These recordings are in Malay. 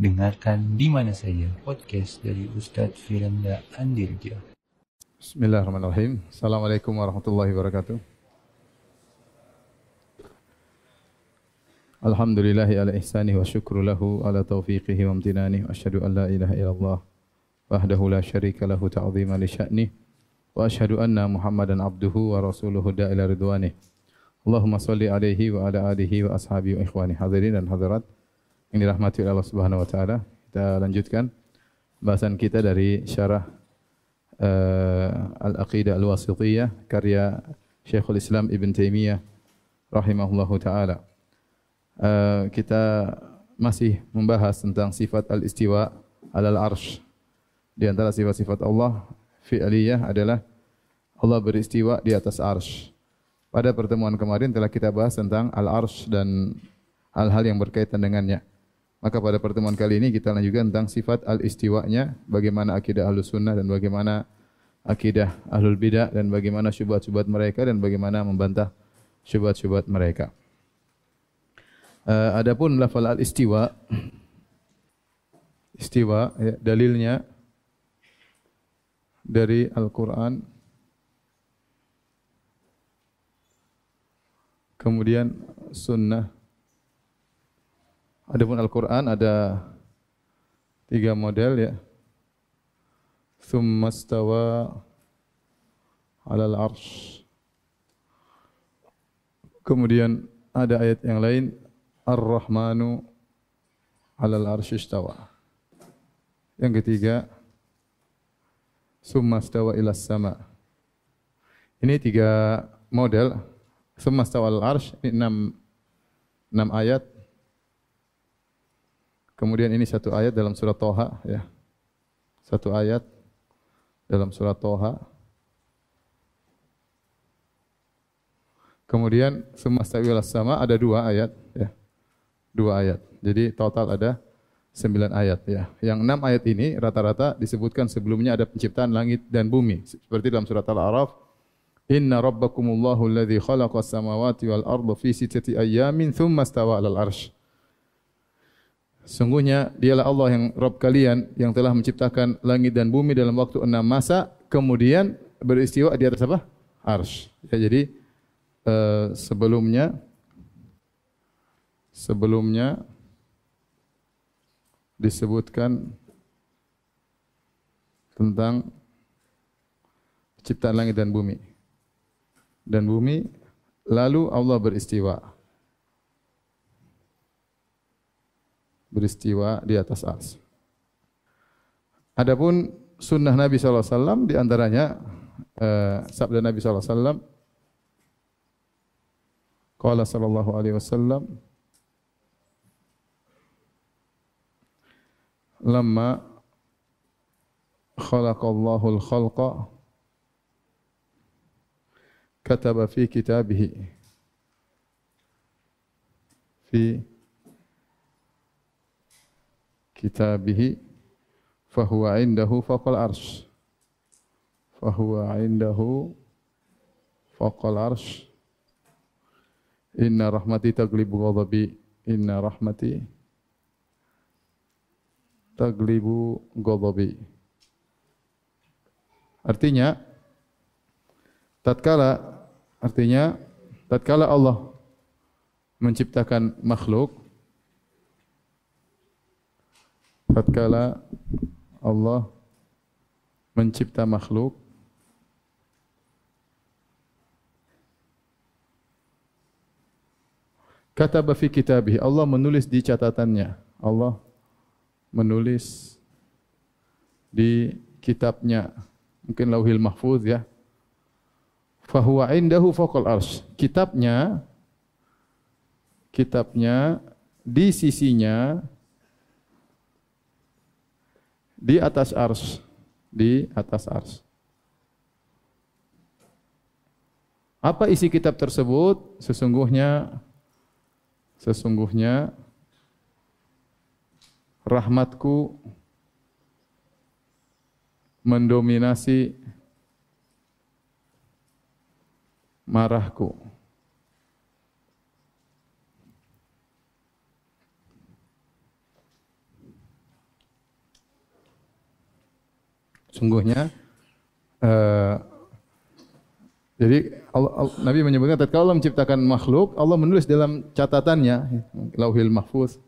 Dengarkan di mana saja podcast dari Ustaz Firanda Andirja. Bismillahirrahmanirrahim. Assalamualaikum warahmatullahi wabarakatuh. Alhamdulillahi ala ihsanih wa syukru lahu ala taufiqihi wa amtinani wa asyhadu an la ilaha illallah wahdahu la syarika lahu ta'zima li sya'nih wa asyhadu anna muhammadan abduhu wa rasuluhu da'ila ridwanih Allahumma salli alaihi wa ala alihi wa ashabihi wa ikhwani hadirin dan hadirat yang dirahmati oleh Allah Subhanahu wa taala. Kita lanjutkan bahasan kita dari syarah uh, Al-Aqidah Al-Wasithiyah karya Syekhul Islam Ibn Taimiyah rahimahullahu taala. Uh, kita masih membahas tentang sifat al-istiwa alal arsh. Di antara sifat-sifat Allah fi'liyah adalah Allah beristiwa di atas arsh. Pada pertemuan kemarin telah kita bahas tentang al-arsh dan hal-hal yang berkaitan dengannya. Maka pada pertemuan kali ini kita lanjutkan tentang sifat al-istiwa'nya, bagaimana akidah ahlus sunnah dan bagaimana akidah ahlul bidah dan bagaimana syubhat-syubhat mereka dan bagaimana membantah syubhat-syubhat mereka. Uh, adapun lafal al-istiwa, istiwa, ya, dalilnya dari Al-Quran kemudian sunnah. Adapun Al-Quran ada tiga model ya. Thumma stawa alal arsh. Kemudian ada ayat yang lain. Ar-Rahmanu alal arsh istawa. Yang ketiga. Thumma stawa ilas sama. Ini tiga model Summa stawal arsh ini enam enam ayat. Kemudian ini satu ayat dalam surat Toha ya. Satu ayat dalam surat Toha. Kemudian summa stawil sama ada dua ayat ya. Dua ayat. Jadi total ada sembilan ayat ya. Yang enam ayat ini rata-rata disebutkan sebelumnya ada penciptaan langit dan bumi. Seperti dalam surat Al-A'raf Inna rabbakumullahu alladhi khalaqa samawati wal arda fi sittati ayyamin thumma stawa 'alal arsy. Sungguhnya dialah Allah yang Rabb kalian yang telah menciptakan langit dan bumi dalam waktu enam masa kemudian beristiwa di atas apa? Arsy. Ya, jadi uh, sebelumnya sebelumnya disebutkan tentang ciptaan langit dan bumi dan bumi lalu Allah beristiwa beristiwa di atas ars. Adapun sunnah Nabi SAW di antaranya eh, sabda Nabi SAW Qala sallallahu alaihi wasallam Lama khalaqallahu al-khalqa kataba fi kitabihi fi kitabihi fahuwa indahu faqal arsh. Fahuwa indahu faqal arsh. Inna rahmati taglibu ghadabi inna rahmati taglibu ghadabi. Artinya tatkala artinya tatkala Allah menciptakan makhluk tatkala Allah mencipta makhluk kata fi kitabih Allah menulis di catatannya. Allah menulis di kitabnya. Mungkin lauhil mahfuz ya. Fahuwa indahu faqal arsh. Kitabnya kitabnya di sisinya di atas ars di atas ars. Apa isi kitab tersebut? Sesungguhnya sesungguhnya rahmatku mendominasi marahku. Sungguhnya uh, jadi Allah, Allah, Nabi menyebutkan tatkala Allah menciptakan makhluk, Allah menulis dalam catatannya Lauhil Mahfuz.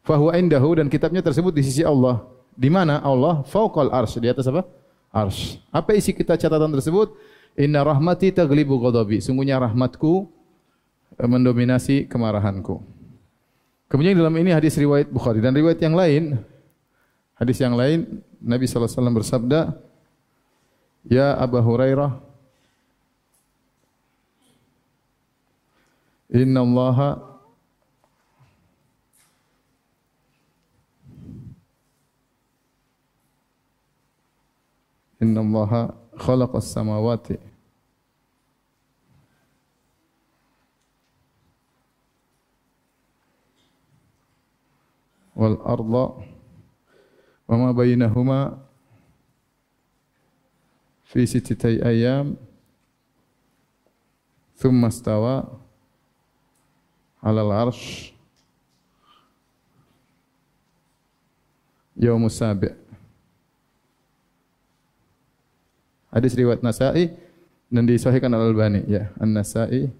Fahuwa indahu dan kitabnya tersebut di sisi Allah. Di mana Allah fauqal arsy di atas apa? Arsy. Apa isi kita catatan tersebut? Inna rahmati taglibu ghadabi. Sungguhnya rahmatku eh, mendominasi kemarahanku. Kemudian dalam ini hadis riwayat Bukhari dan riwayat yang lain hadis yang lain Nabi wasallam bersabda Ya Abu Hurairah Inna Allah Inna Allah khalaqa as-samawati wal arda wa ma bainahuma fi sittati ayyam thumma istawa 'ala yaumus sabi' Hadis riwayat Nasa'i dan disahihkan Al-Albani ya, An-Nasa'i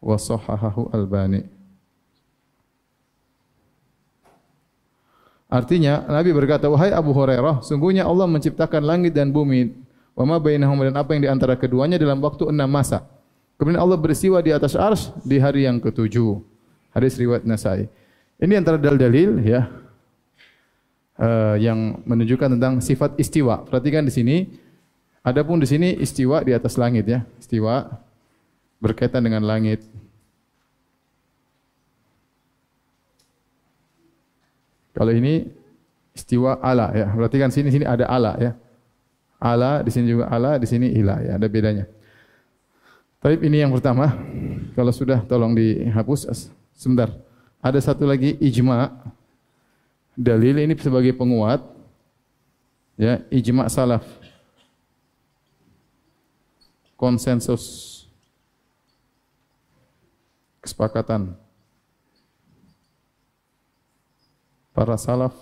wa sahahahu Al-Albani. Artinya Nabi berkata, "Wahai Abu Hurairah, sungguhnya Allah menciptakan langit dan bumi, wa ma bainahuma dan apa yang di antara keduanya dalam waktu enam masa." Kemudian Allah bersiwa di atas ars di hari yang ketujuh. Hadis riwayat Nasa'i. Ini antara dalil-dalil ya uh, yang menunjukkan tentang sifat istiwa. Perhatikan di sini. Adapun di sini istiwa di atas langit ya. Istiwa berkaitan dengan langit. Kalau ini istiwa ala ya. Perhatikan sini sini ada ala ya. Ala di sini juga ala, di sini ila ya. Ada bedanya. Tapi ini yang pertama. Kalau sudah tolong dihapus sebentar. Ada satu lagi ijma dalil ini sebagai penguat ya ijma salaf konsensus kesepakatan para salaf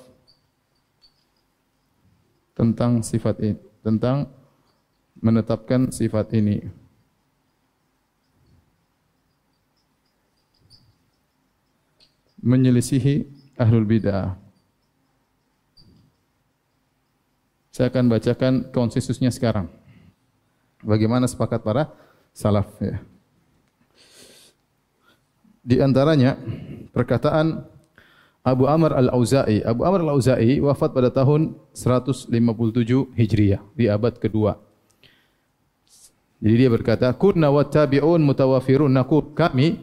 tentang sifat ini tentang menetapkan sifat ini menyelisihi ahlul bidah Saya akan bacakan konsensusnya sekarang. Bagaimana sepakat para salaf ya. Di antaranya perkataan Abu Amr Al-Auza'i. Abu Amr Al-Auza'i wafat pada tahun 157 Hijriah di abad kedua. Jadi dia berkata, "Kunna wa tabi'un mutawafirun." Nakul kami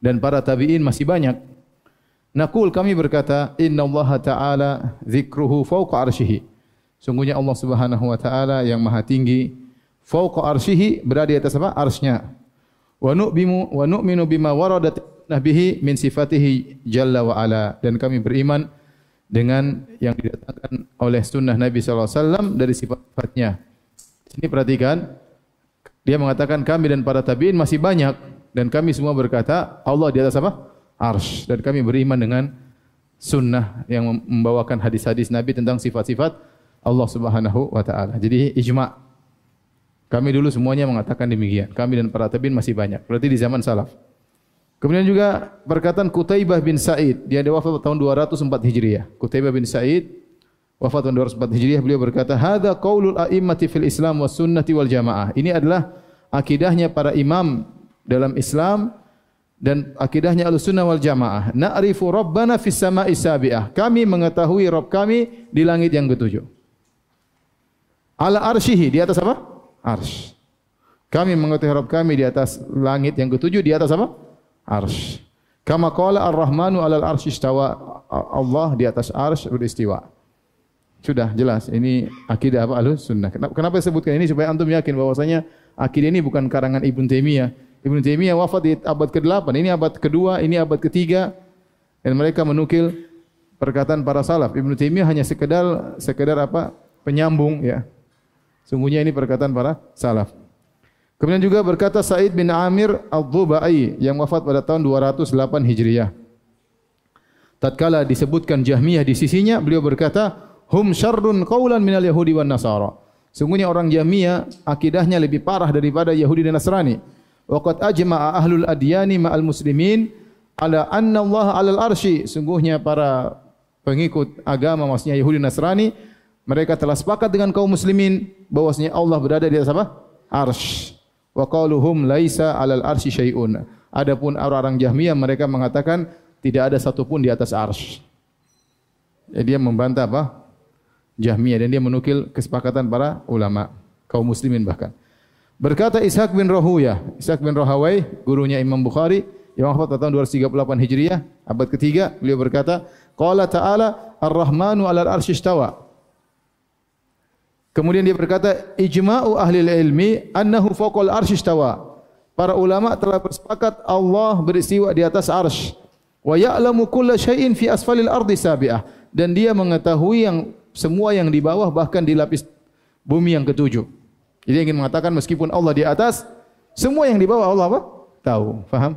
dan para tabi'in masih banyak. Nakul kami berkata, "Inna Allah Ta'ala zikruhu fawqa arsyihi." Sungguhnya Allah Subhanahu wa taala yang maha tinggi fauqa arsyihi berada di atas apa? Arsy-Nya. Wa nu'minu wa nu'minu bima waradat nabihi min sifatihi jalla wa ala dan kami beriman dengan yang didatangkan oleh sunnah Nabi sallallahu alaihi wasallam dari sifat-sifatnya. Sini perhatikan dia mengatakan kami dan para tabi'in masih banyak dan kami semua berkata Allah di atas apa? Arsy dan kami beriman dengan sunnah yang membawakan hadis-hadis Nabi tentang sifat-sifat Allah Subhanahu wa taala. Jadi ijma. Kami dulu semuanya mengatakan demikian. Kami dan para tabi'in masih banyak. Berarti di zaman salaf. Kemudian juga perkataan Qutaibah bin Sa'id, dia wafat tahun 204 Hijriah. Qutaibah bin Sa'id wafat tahun 204 Hijriah, beliau berkata, "Hadza qaulul a'immati fil Islam was sunnati wal jamaah." Ini adalah akidahnya para imam dalam Islam dan akidahnya Ahlussunnah wal Jamaah. Na'rifu rabbana fis sama'i sabi'ah. Kami mengetahui Rabb kami di langit yang ketujuh. Ala arsyihi di atas apa? Arsh. Kami mengetahui Rabb kami di atas langit yang ketujuh di atas apa? Arsh. Kama qala Ar-Rahmanu 'alal arsy istawa. Allah di atas arsy beristiwa. Sudah jelas ini akidah apa Ahlus Sunnah. Kenapa, sebutkan ini supaya antum yakin bahwasanya akidah ini bukan karangan Ibnu Taimiyah. Ibnu Taimiyah wafat di abad ke-8, ini abad kedua, ini abad ketiga dan mereka menukil perkataan para salaf. Ibnu Taimiyah hanya sekedar sekedar apa? penyambung ya Sungguhnya ini perkataan para salaf. Kemudian juga berkata Said bin Amir Al-Dhubai yang wafat pada tahun 208 Hijriah. Tatkala disebutkan Jahmiyah di sisinya, beliau berkata, hum syarrun qawlan minal yahudi wan nasara. Sungguhnya orang Jahmiyah akidahnya lebih parah daripada Yahudi dan Nasrani. Waqad ajma'a ahlul adyani ma'al muslimin ala anna Allah 'alal arsy. Sungguhnya para pengikut agama maksudnya Yahudi dan Nasrani mereka telah sepakat dengan kaum muslimin bahwasanya Allah berada di atas apa? Arsy. Wa qaluhum laisa 'alal arsy syai'un. Adapun orang-orang Jahmiyah mereka mengatakan tidak ada satu pun di atas arsy. Jadi dia membantah apa? Jahmiyah dan dia menukil kesepakatan para ulama kaum muslimin bahkan. Berkata Ishaq bin Rahuyah, Ishaq bin Rahawai, gurunya Imam Bukhari, yang wafat tahun 238 Hijriah, abad ketiga, beliau berkata, Qala ta'ala ar-Rahmanu 'alal arsy istawa. Kemudian dia berkata, ijma'u ahli ilmi annahu fawqal arsy istawa. Para ulama telah bersepakat Allah beristiwa di atas arsy. Wa ya'lamu kulla syai'in fi asfalil ardi sabi'ah. Dan dia mengetahui yang semua yang di bawah bahkan di lapis bumi yang ketujuh. Jadi ingin mengatakan meskipun Allah di atas, semua yang di bawah Allah apa? Tahu. Faham?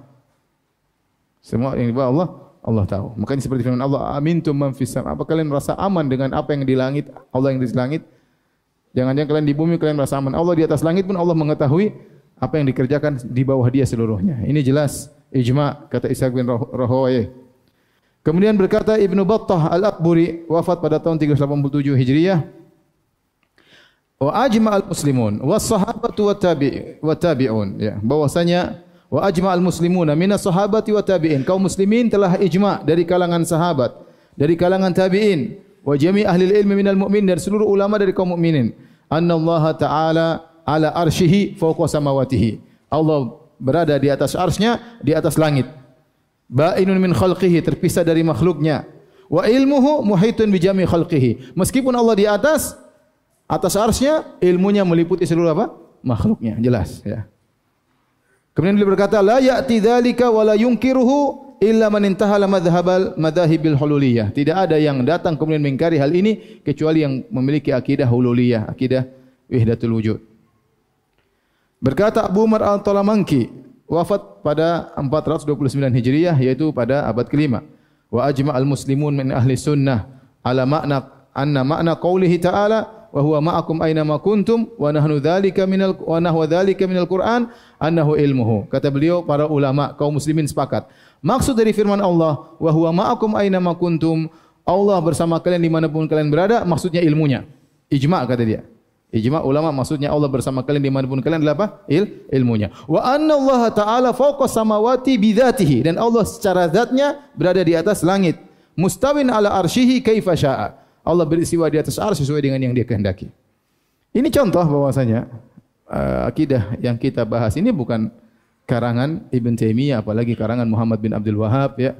Semua yang di bawah Allah, Allah tahu. Makanya seperti firman Allah, Amintum man fis Apa kalian merasa aman dengan apa yang di langit, Allah yang di langit? Jangan-jangan kalian di bumi kalian merasa aman. Allah di atas langit pun Allah mengetahui apa yang dikerjakan di bawah dia seluruhnya. Ini jelas ijma kata Ishaq bin Rahawayh. Kemudian berkata Ibnu Battah Al-Akburi wafat pada tahun 387 Hijriah. Wa ajma al-muslimun was sahabatu wa tabi wa tabi'un ya bahwasanya wa ajma al-muslimuna min as-sahabati wa tabi'in kaum muslimin telah ijma dari kalangan sahabat dari kalangan tabi'in wa jami' ahli ilmi minal mu'min dari seluruh ulama dari kaum mukminin anna Allah taala ala arsyihi fawqa samawatihi Allah berada di atas arsy-Nya di atas langit Ba'inun min khalqihi terpisah dari makhluknya. Wa ilmuhu muhitun bi jami khalqihi. Meskipun Allah di atas atas arsy-Nya, ilmunya meliputi seluruh apa? makhluknya. Jelas ya. Kemudian beliau berkata, la ya'ti dzalika wa la yunkiruhu illa man intahala madhhabal madhahibil hululiyah. Tidak ada yang datang kemudian mengingkari hal ini kecuali yang memiliki akidah hululiyah, akidah wahdatul wujud. Berkata Abu Umar Al-Talamanki, wafat pada 429 Hijriah yaitu pada abad kelima. Wa ajma al muslimun min ahli sunnah ala makna anna makna qawlihi ta'ala wa huwa ma'akum aina ma kuntum wa nahnu dzalika minal wa nahwa dzalika minal Qur'an annahu ilmuhu. Kata beliau para ulama kaum muslimin sepakat. Maksud dari firman Allah wa huwa ma'akum aina ma kuntum Allah bersama kalian di mana pun kalian berada maksudnya ilmunya. Ijma' kata dia. Ijma ulama maksudnya Allah bersama kalian di mana pun kalian adalah apa? Il, ilmunya. Wa anna Allah Ta'ala fawqa samawati bidhatihi. Dan Allah secara zatnya berada di atas langit. Mustawin ala arshihi kaifa sya'a. Allah beristiwa di atas arsy sesuai dengan yang dia kehendaki. Ini contoh bahwasanya uh, akidah yang kita bahas ini bukan karangan Ibn Taimiyah apalagi karangan Muhammad bin Abdul Wahab ya.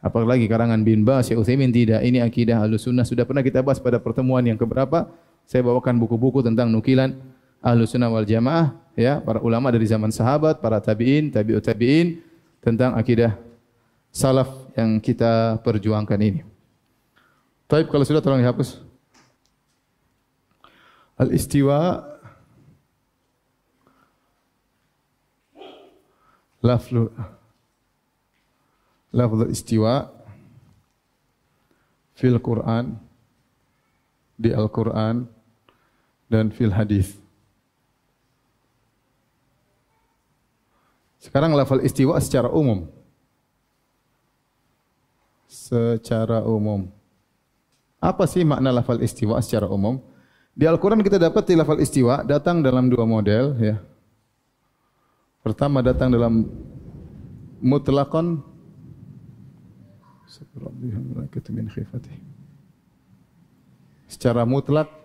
Apalagi karangan bin Bas, Syekh Utsaimin tidak. Ini akidah Ahlussunnah sudah pernah kita bahas pada pertemuan yang keberapa? saya bawakan buku-buku tentang nukilan ahlu sunnah wal jamaah, ya, para ulama dari zaman sahabat, para tabi'in, tabi'ut tabi'in, tentang akidah salaf yang kita perjuangkan ini. Taib kalau sudah tolong dihapus. Al-istiwa laflu lafzul istiwa fil Quran di Al-Quran dan fil hadis. Sekarang lafal istiwa secara umum. Secara umum. Apa sih makna lafal istiwa secara umum? Di Al-Quran kita dapat di lafal istiwa datang dalam dua model. ya. Pertama datang dalam mutlakon. Secara mutlak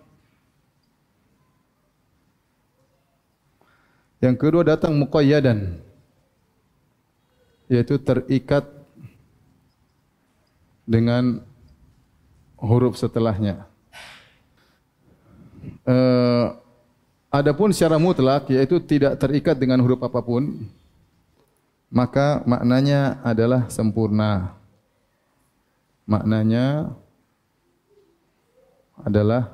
Yang kedua datang muqayyadan yaitu terikat dengan huruf setelahnya. Uh, adapun secara mutlak yaitu tidak terikat dengan huruf apapun maka maknanya adalah sempurna. Maknanya adalah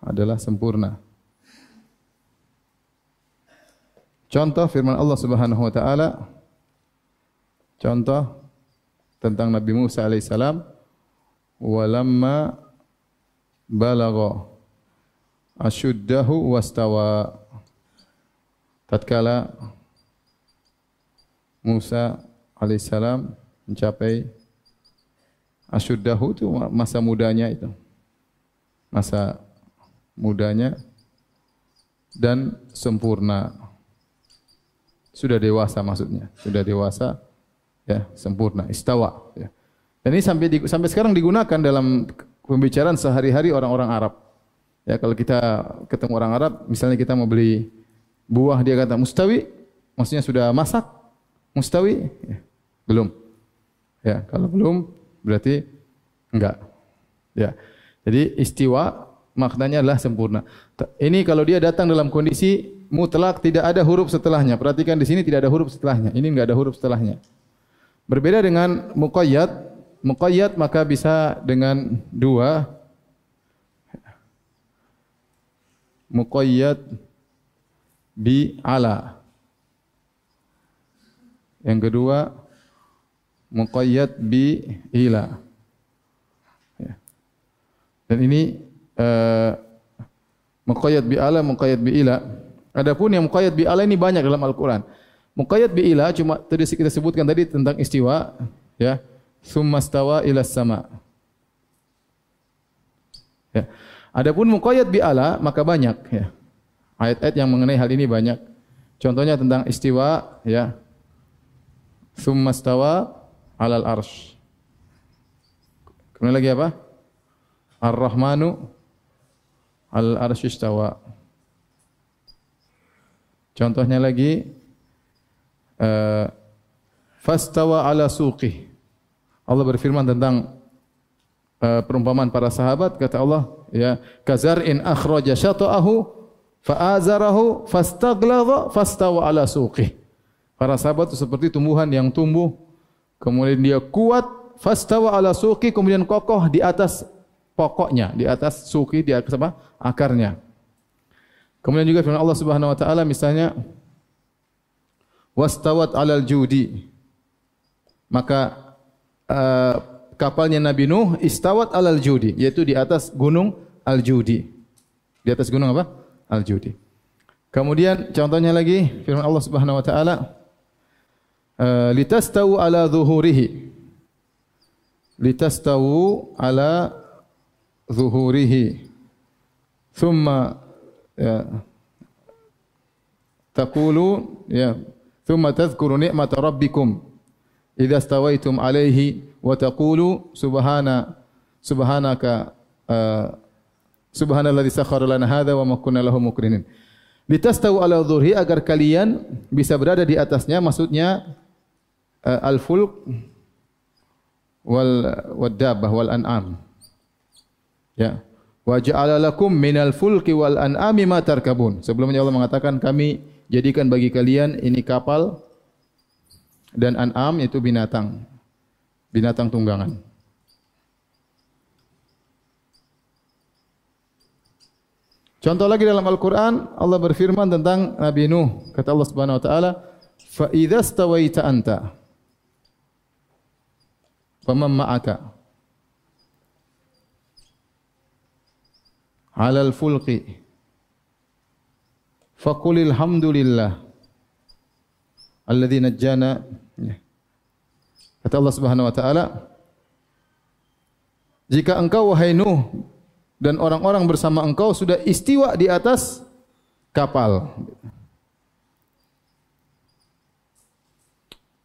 adalah sempurna. Contoh firman Allah Subhanahu wa taala contoh tentang Nabi Musa alaihissalam walamma balagha asyuddahu wastawa. Tatkala Musa alaihissalam mencapai asyuddahu itu masa mudanya itu. Masa mudanya dan sempurna. Sudah dewasa maksudnya. Sudah dewasa ya sempurna istawa ya. Dan ini sampai di, sampai sekarang digunakan dalam pembicaraan sehari-hari orang-orang Arab ya kalau kita ketemu orang Arab misalnya kita mau beli buah dia kata mustawi? Maksudnya sudah masak? Mustawi? Ya, belum. Ya kalau belum berarti enggak. Ya jadi istiwa maknanya adalah sempurna. Ini kalau dia datang dalam kondisi mutlak tidak ada huruf setelahnya. Perhatikan di sini tidak ada huruf setelahnya. Ini enggak ada huruf setelahnya. Berbeda dengan muqayyad muqayyad maka bisa dengan dua muqayyad bi ala. Yang kedua muqayyad bi ila. Ya. Dan ini uh, muqayyad bi ala, muqayyad bi ila. Adapun yang muqayyad bi ala ini banyak dalam Al-Qur'an. Muqayyad bi ila cuma tadi kita sebutkan tadi tentang istiwa ya. Summa stawa ila sama. Ya. Adapun muqayyad bi ala maka banyak ya. Ayat-ayat yang mengenai hal ini banyak. Contohnya tentang istiwa, ya. Thumma stawa alal arsh. Kemudian lagi apa? Ar-Rahmanu al arsh istawa. Contohnya lagi uh, fastawa ala suqih. Allah berfirman tentang uh, perumpamaan para sahabat kata Allah ya kazar in akhraja syata'ahu fa'azarahu fastagladha fastawa ala suqih. Para sahabat itu seperti tumbuhan yang tumbuh kemudian dia kuat fastawa ala suqih kemudian kokoh di atas pokoknya, di atas suqih di atas apa? akarnya. Kemudian juga firman Allah Subhanahu wa taala misalnya wastawat alal judi. Maka uh, kapalnya Nabi Nuh istawat alal judi yaitu di atas gunung al judi. Di atas gunung apa? al-judi. Kemudian contohnya lagi firman Allah Subhanahu wa taala uh, litastawu ala zuhurihi litastawu ala zuhurihi thumma ya taqulu ya thumma tadhkuru ni'mata rabbikum idza stawaitum alaihi wa taqulu subhana subhanaka uh, Subhanalladzi sakhkhara lana hadza wa ma kunna lahu muqrinin. Litastawu ala dhurhi agar kalian bisa berada di atasnya maksudnya uh, al-fulk wal wadabbah wal an'am. Ya. Wa ja'ala lakum minal fulki wal an'ami ma tarkabun. Sebelumnya Allah mengatakan kami jadikan bagi kalian ini kapal dan an'am itu binatang. Binatang tunggangan. Contoh lagi dalam Al-Quran, Allah berfirman tentang Nabi Nuh. Kata Allah Subhanahu Wa Taala, "Fa'idha stawaita anta, faman ma'aka, alal fulqi, faqulil hamdulillah, alladhi najjana." Kata Allah Subhanahu Wa Taala, jika engkau wahai Nuh dan orang-orang bersama engkau sudah istiwa di atas kapal.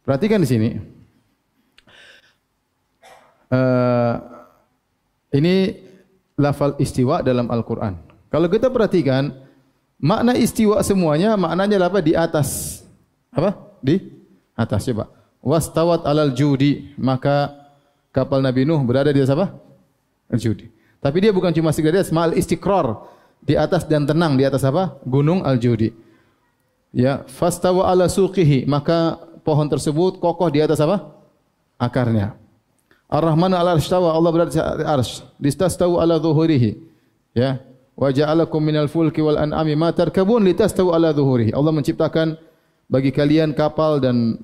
Perhatikan di sini. Uh, ini lafal istiwa dalam Al-Quran. Kalau kita perhatikan, makna istiwa semuanya maknanya apa? Di atas. Apa? Di atas. Coba. Wastawat alal judi. Maka kapal Nabi Nuh berada di atas apa? Al-judi. Tapi dia bukan cuma sekedar semal istiqrar di atas dan tenang di atas apa? Gunung Al-Judi. Ya, fastawa ala suqihi, maka pohon tersebut kokoh di atas apa? Akarnya. Ar-Rahman ala arsyawa, Allah berada di arsy. Distastawu ala zuhurihi. Ya. Wa ja'alakum minal fulki wal an'ami ma tarkabun litastawu ala zuhurihi. Allah menciptakan bagi kalian kapal dan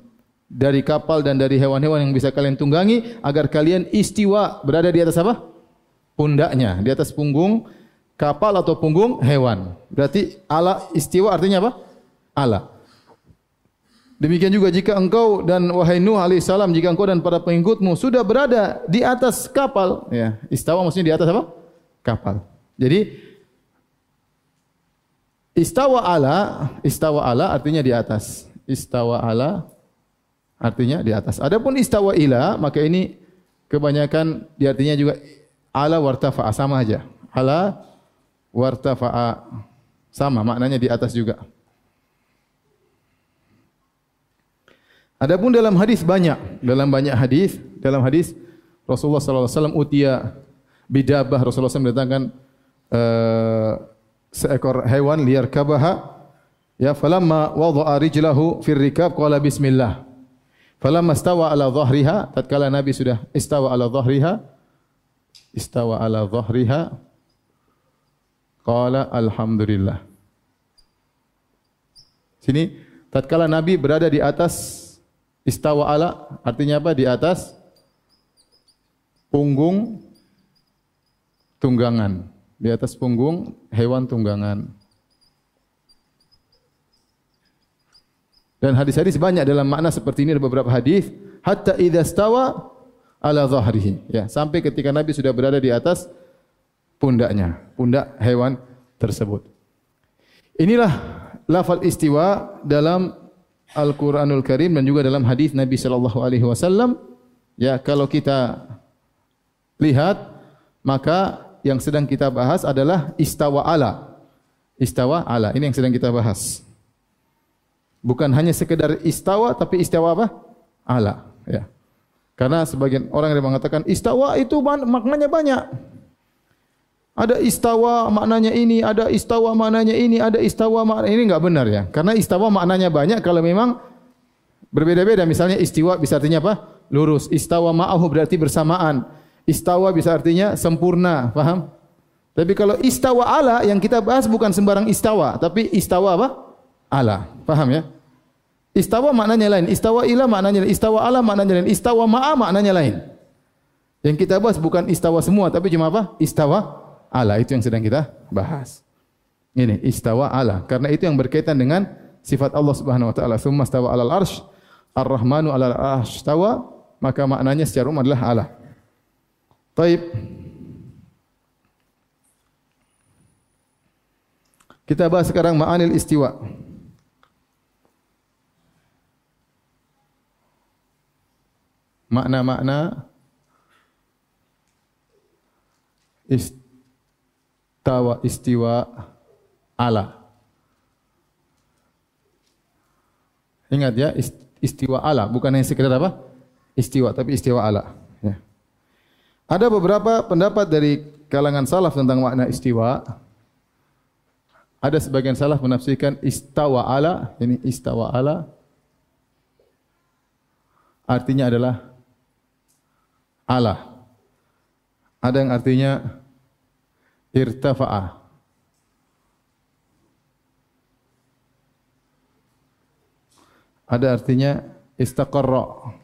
dari kapal dan dari hewan-hewan yang bisa kalian tunggangi agar kalian istiwa berada di atas apa? Pundaknya, di atas punggung kapal atau punggung hewan. Berarti ala istiwa artinya apa? Ala. Demikian juga jika engkau dan wahai Nuh alaihissalam jika engkau dan para pengikutmu sudah berada di atas kapal, ya, istawa maksudnya di atas apa? Kapal. Jadi istawa ala, istawa ala artinya di atas. Istawa ala artinya di atas. Adapun istawa ila maka ini kebanyakan di artinya juga ala wartafa sama aja. Ala wartafa sama maknanya di atas juga. Adapun dalam hadis banyak, dalam banyak hadis, dalam hadis Rasulullah sallallahu alaihi wasallam utia bidabah Rasulullah SAW mendatangkan uh, seekor hewan liar kabaha ya falamma wada'a rijlahu fir rikab qala bismillah Falamma stawa ala dhahriha, tatkala Nabi sudah istawa ala dhahriha, istawa ala dhahriha, qala alhamdulillah. Sini, tatkala Nabi berada di atas istawa ala, artinya apa? Di atas punggung tunggangan. Di atas punggung hewan tunggangan. Dan hadis-hadis banyak dalam makna seperti ini ada beberapa hadis hatta idza stawa ala dhahrihi ya sampai ketika Nabi sudah berada di atas pundaknya pundak hewan tersebut. Inilah lafal istiwa dalam Al-Qur'anul Karim dan juga dalam hadis Nabi sallallahu alaihi wasallam ya kalau kita lihat maka yang sedang kita bahas adalah istawa ala. Istawa ala ini yang sedang kita bahas. Bukan hanya sekedar istawa tapi istawa apa? Ala, ya. Karena sebagian orang yang mengatakan istawa itu maknanya banyak. Ada istawa maknanya ini, ada istawa maknanya ini, ada istawa maknanya ini enggak benar ya. Karena istawa maknanya banyak kalau memang berbeda-beda. Misalnya istiwa bisa artinya apa? Lurus. Istawa ma'ahu berarti bersamaan. Istawa bisa artinya sempurna, paham? Tapi kalau istawa ala yang kita bahas bukan sembarang istawa, tapi istawa apa? Ala. Paham ya? Istawa maknanya lain. Istawa ila maknanya lain. Istawa ala maknanya lain. Istawa ma'a maknanya lain. Yang kita bahas bukan istawa semua. Tapi cuma apa? Istawa ala. Itu yang sedang kita bahas. Ini istawa ala. Karena itu yang berkaitan dengan sifat Allah subhanahu wa ta'ala. Thumma istawa alal arsh. Ar-Rahmanu alal arsh istawa. Maka maknanya secara umum adalah ala. Taib. Kita bahas sekarang ma'anil istiwa. Makna-makna istawa istiwa ala. Ingat ya, istiwa ala bukan hanya sekedar apa? Istiwa tapi istiwa ala. Ya. Ada beberapa pendapat dari kalangan salaf tentang makna istiwa. Ada sebagian salaf menafsirkan istawa ala, ini istawa ala artinya adalah ala. Ada yang artinya irtafa'a. Ada artinya istaqarra.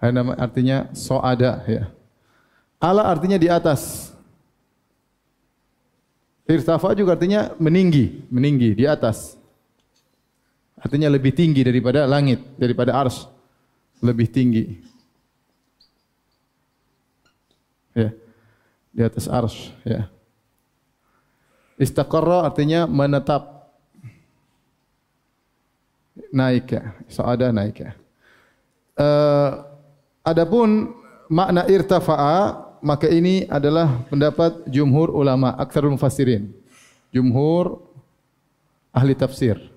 Ada artinya so'ada. Ya. Ala artinya di atas. Irtafa juga artinya meninggi, meninggi di atas. Artinya lebih tinggi daripada langit, daripada ars lebih tinggi. Ya. Di atas arsy, ya. Istaqarra artinya menetap. Naik ya. Sa'ada naik ya. Uh, adapun makna irtafa'a maka ini adalah pendapat jumhur ulama aktsarul mufassirin. Jumhur ahli tafsir.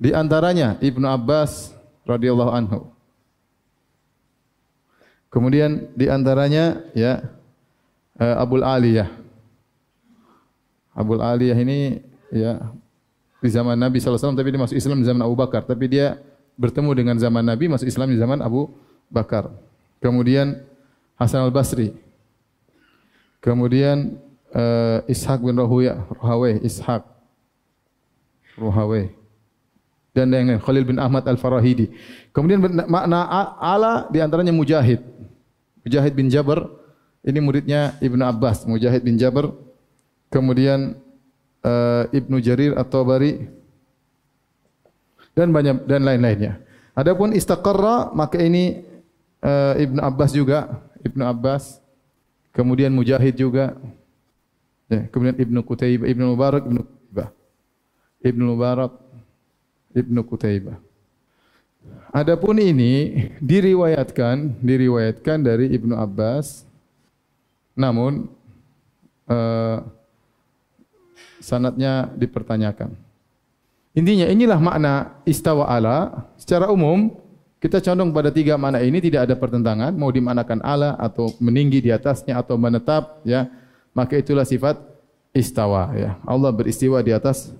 Di antaranya Ibnu Abbas radhiyallahu anhu. Kemudian di antaranya ya uh, Abul Aliyah. Abul Aliyah ini ya di zaman Nabi sallallahu alaihi wasallam tapi dia masuk Islam di zaman Abu Bakar, tapi dia bertemu dengan zaman Nabi masuk Islam di zaman Abu Bakar. Kemudian Hasan Al-Basri. Kemudian uh, Ishaq bin Rahuya, Rahawai Ishaq Ruhawe dan yang lain Khalil bin Ahmad Al-Farahidi. Kemudian makna ala di antaranya Mujahid. Mujahid bin Jabr ini muridnya Ibnu Abbas, Mujahid bin Jabr. Kemudian uh, Ibnu Jarir atau Bari dan banyak dan lain-lainnya. Adapun istaqarra maka ini uh, Ibnu Abbas juga, Ibnu Abbas. Kemudian Mujahid juga. Ya, kemudian Ibnu Qutaibah, Ibnu Mubarak, Ibnu Qutaibah. Ibnu Mubarak, Ibnu Qutaibah. Adapun ini diriwayatkan, diriwayatkan dari Ibnu Abbas. Namun uh, sanatnya dipertanyakan. Intinya inilah makna istawa ala. Secara umum kita condong pada tiga makna ini tidak ada pertentangan. Mau dimanakan ala atau meninggi di atasnya atau menetap, ya maka itulah sifat istawa. Ya Allah beristiwa di atas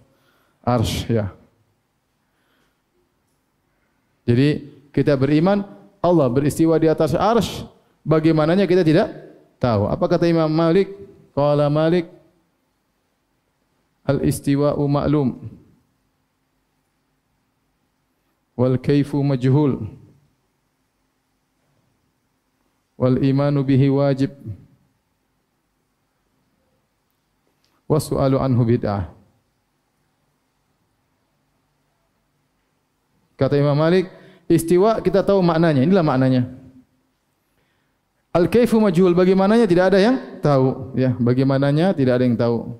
arsh. Ya jadi kita beriman Allah beristiwa di atas arsh. Bagaimananya kita tidak tahu. Apa kata Imam Malik? Qala Malik al-istiwa'u ma'lum wal kaifu majhul wal imanu bihi wajib wasu'alu anhu bid'ah. Kata Imam Malik, Istiwa kita tahu maknanya. Inilah maknanya. Al-kaifu majhul bagaimananya tidak ada yang tahu, ya. Bagaimananya tidak ada yang tahu.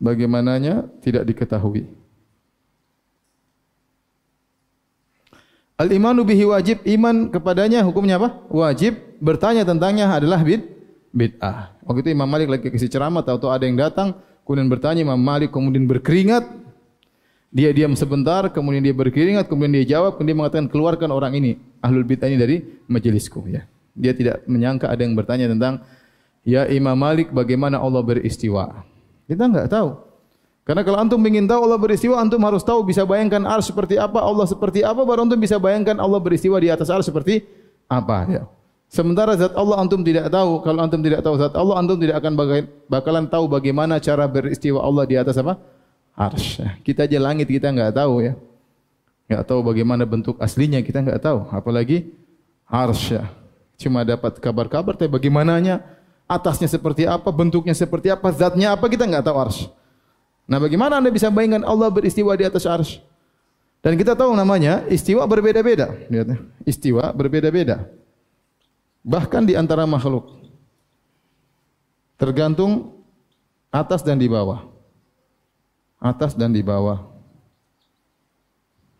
Bagaimananya tidak diketahui. Al-imanu bihi wajib, iman kepadanya hukumnya apa? Wajib. Bertanya tentangnya adalah bid bid'ah. Waktu itu Imam Malik lagi kasih ceramah tahu-tahu ada yang datang, kemudian bertanya Imam Malik kemudian berkeringat, dia diam sebentar, kemudian dia berkeringat, kemudian dia jawab, kemudian dia mengatakan keluarkan orang ini, ahlul bid'ah ini dari majelisku. Ya. Dia tidak menyangka ada yang bertanya tentang, ya Imam Malik bagaimana Allah beristiwa. Kita enggak tahu. Karena kalau antum ingin tahu Allah beristiwa, antum harus tahu bisa bayangkan ars seperti apa, Allah seperti apa, baru antum bisa bayangkan Allah beristiwa di atas ars seperti apa. Ya. Sementara zat Allah antum tidak tahu, kalau antum tidak tahu zat Allah, antum tidak akan bakalan tahu bagaimana cara beristiwa Allah di atas apa? Arsh. Kita aja langit kita enggak tahu ya. Enggak tahu bagaimana bentuk aslinya kita enggak tahu. Apalagi arsh. Cuma dapat kabar-kabar tapi bagaimananya atasnya seperti apa, bentuknya seperti apa, zatnya apa kita enggak tahu arsh. Nah bagaimana anda bisa bayangkan Allah beristiwa di atas arsh? Dan kita tahu namanya istiwa berbeda-beda. Lihat Istiwa berbeda-beda. Bahkan di antara makhluk. Tergantung atas dan di bawah atas dan di bawah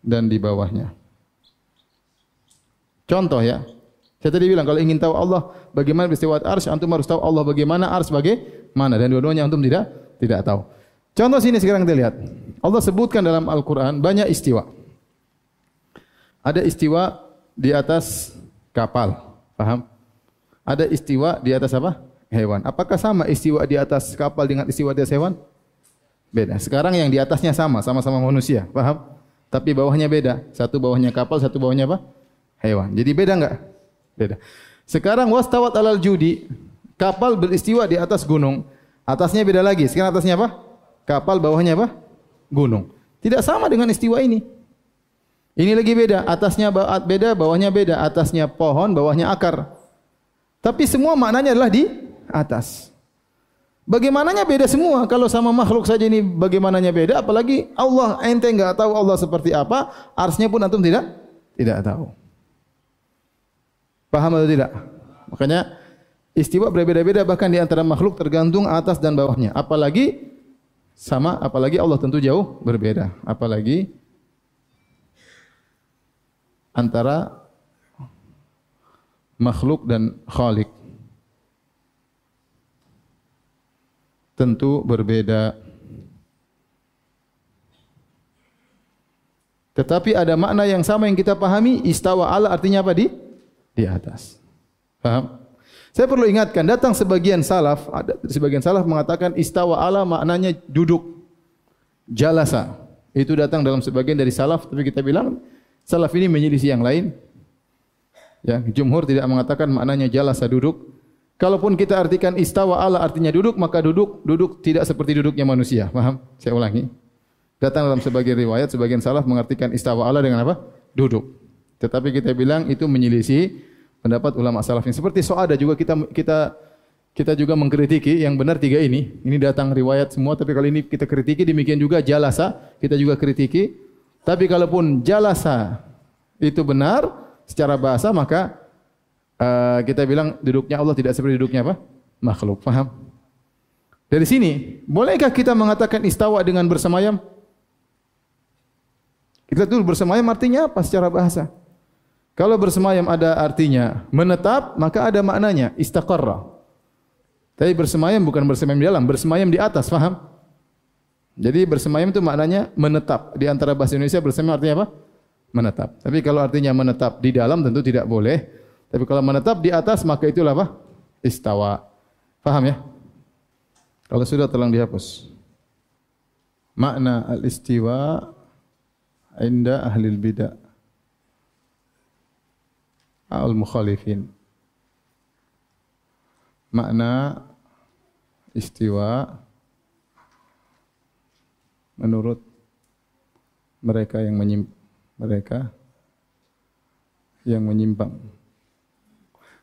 dan di bawahnya. Contoh ya. Saya tadi bilang kalau ingin tahu Allah bagaimana beristiwa arsy, antum harus tahu Allah bagaimana arsy bagaimana dan dua-duanya antum tidak tidak tahu. Contoh sini sekarang kita lihat. Allah sebutkan dalam Al-Qur'an banyak istiwa. Ada istiwa di atas kapal. Paham? Ada istiwa di atas apa? Hewan. Apakah sama istiwa di atas kapal dengan istiwa di atas hewan? Beda. Sekarang yang di atasnya sama, sama-sama manusia. Paham? Tapi bawahnya beda. Satu bawahnya kapal, satu bawahnya apa? Hewan. Jadi beda enggak? Beda. Sekarang wastawat alal judi. Kapal beristiwa di atas gunung. Atasnya beda lagi. Sekarang atasnya apa? Kapal bawahnya apa? Gunung. Tidak sama dengan istiwa ini. Ini lagi beda. Atasnya beda, bawahnya beda. Atasnya pohon, bawahnya akar. Tapi semua maknanya adalah di atas. Bagaimananya beda semua. Kalau sama makhluk saja ini bagaimananya beda. Apalagi Allah ente enggak tahu Allah seperti apa. Arsnya pun antum tidak tidak tahu. Paham atau tidak? Makanya istiwa berbeda-beda bahkan di antara makhluk tergantung atas dan bawahnya. Apalagi sama, apalagi Allah tentu jauh berbeda. Apalagi antara makhluk dan khalik. Tentu berbeda. Tetapi ada makna yang sama yang kita pahami, istawa ala artinya apa di di atas. Paham? Saya perlu ingatkan, datang sebagian salaf, ada sebagian salaf mengatakan istawa ala maknanya duduk. Jalasa. Itu datang dalam sebagian dari salaf, tapi kita bilang salaf ini menyelisih yang lain. Ya, jumhur tidak mengatakan maknanya jalasa duduk. Kalaupun kita artikan istawa ala artinya duduk, maka duduk duduk tidak seperti duduknya manusia. Paham? Saya ulangi. Datang dalam sebagian riwayat, sebagian salaf mengartikan istawa ala dengan apa? Duduk. Tetapi kita bilang itu menyelisih pendapat ulama salaf ini. Seperti soada juga kita kita kita juga mengkritiki yang benar tiga ini. Ini datang riwayat semua, tapi kali ini kita kritiki. Demikian juga jalasa, kita juga kritiki. Tapi kalaupun jalasa itu benar secara bahasa, maka uh, kita bilang duduknya Allah tidak seperti duduknya apa? Makhluk. Faham? Dari sini, bolehkah kita mengatakan istawa dengan bersemayam? Kita tuh bersemayam artinya apa secara bahasa? Kalau bersemayam ada artinya menetap, maka ada maknanya istaqarra. Tapi bersemayam bukan bersemayam di dalam, bersemayam di atas, faham? Jadi bersemayam itu maknanya menetap. Di antara bahasa Indonesia bersemayam artinya apa? Menetap. Tapi kalau artinya menetap di dalam tentu tidak boleh. Tapi kalau menetap di atas maka itulah apa? Istawa. Faham ya? Kalau sudah tolong dihapus. Makna al-istiwa inda ahli bidah al-mukhalifin. Makna istiwa menurut mereka yang menyim mereka yang menyimpang.